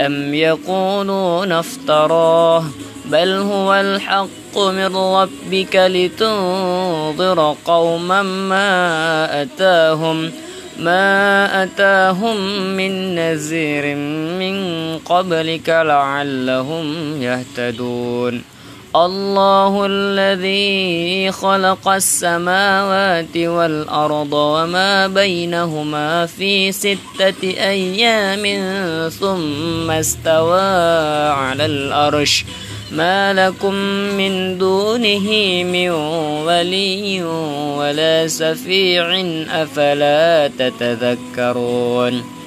أم يقولون افتراه بل هو الحق من ربك لتنظر قوما ما أتاهم ما أتاهم من نذير من قبلك لعلهم يهتدون الله الذي خلق السماوات والأرض وما بينهما في ستة أيام ثم استوى على الأرش. ما لكم من دونه من ولي ولا سفيع أفلا تتذكرون.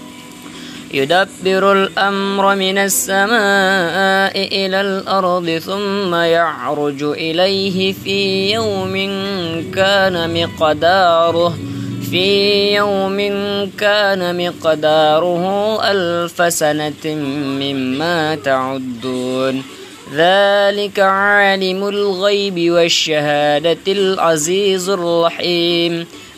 يدبر الأمر من السماء إلى الأرض ثم يعرج إليه في يوم كان مقداره في يوم كان مقداره ألف سنة مما تعدون. ذلك عالم الغيب والشهادة العزيز الرحيم.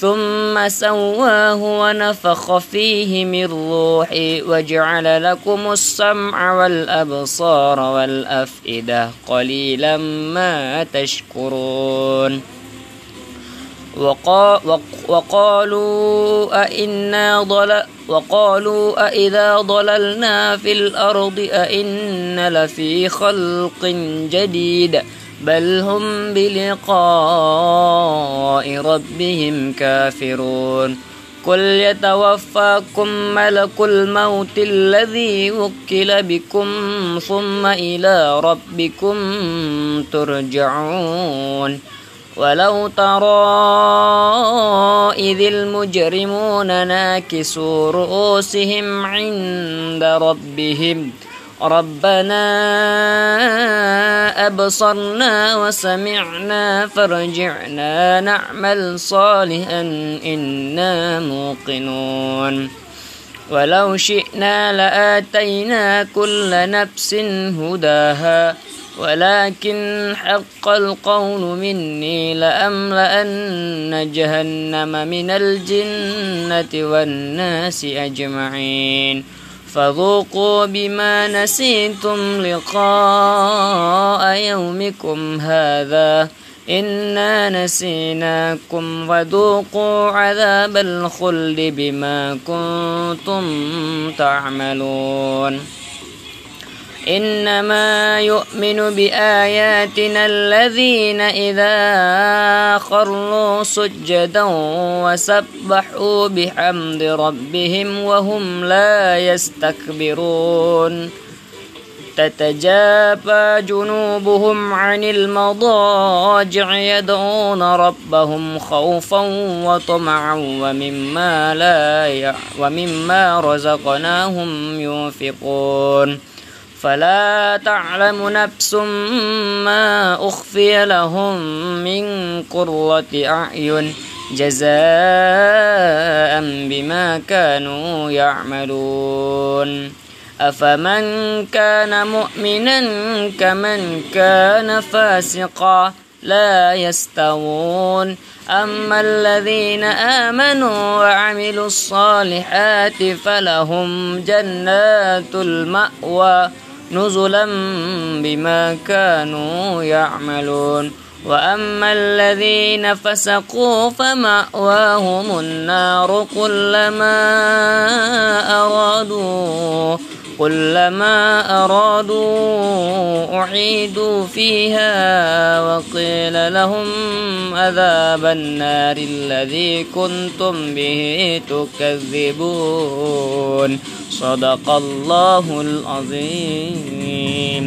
ثم سواه ونفخ فيه من روحي وجعل لكم السمع والأبصار والأفئدة قليلا ما تشكرون. وقالوا أئنا ضل وقالوا أئذا ضللنا في الأرض أئن لفي خلق جديد. بل هم بلقاء ربهم كافرون. قل يتوفاكم ملك الموت الذي وكل بكم ثم إلى ربكم ترجعون. ولو ترى إذ المجرمون ناكسوا رؤوسهم عند ربهم ۖ ربنا أبصرنا وسمعنا فرجعنا نعمل صالحا إنا موقنون. ولو شئنا لآتينا كل نفس هداها ولكن حق القول مني لأملأن جهنم من الجنة والناس أجمعين. فذوقوا بما نسيتم لقاء يومكم هذا. إنا نسيناكم وذوقوا عذاب الخلد بما كنتم تعملون. إنما يؤمن بآياتنا الذين إذا خروا سجدا وسبحوا بحمد ربهم وهم لا يستكبرون. تتجافى جنوبهم عن المضاجع يدعون ربهم خوفا وطمعا ومما لا ومما رزقناهم ينفقون. فلا تعلم نفس ما أخفي لهم من قرة أعين جزاء بما كانوا يعملون. أفمن كان مؤمنا كمن كان فاسقا لا يستوون. أما الذين آمنوا وعملوا الصالحات فلهم جنات المأوى. نزلا بما كانوا يعملون. وأما الذين فسقوا فمأواهم النار كلما أرادوا كلما أرادوا أعيدوا فيها وقيل لهم عذاب النار الذي كنتم به تكذبون. صدق الله العظيم.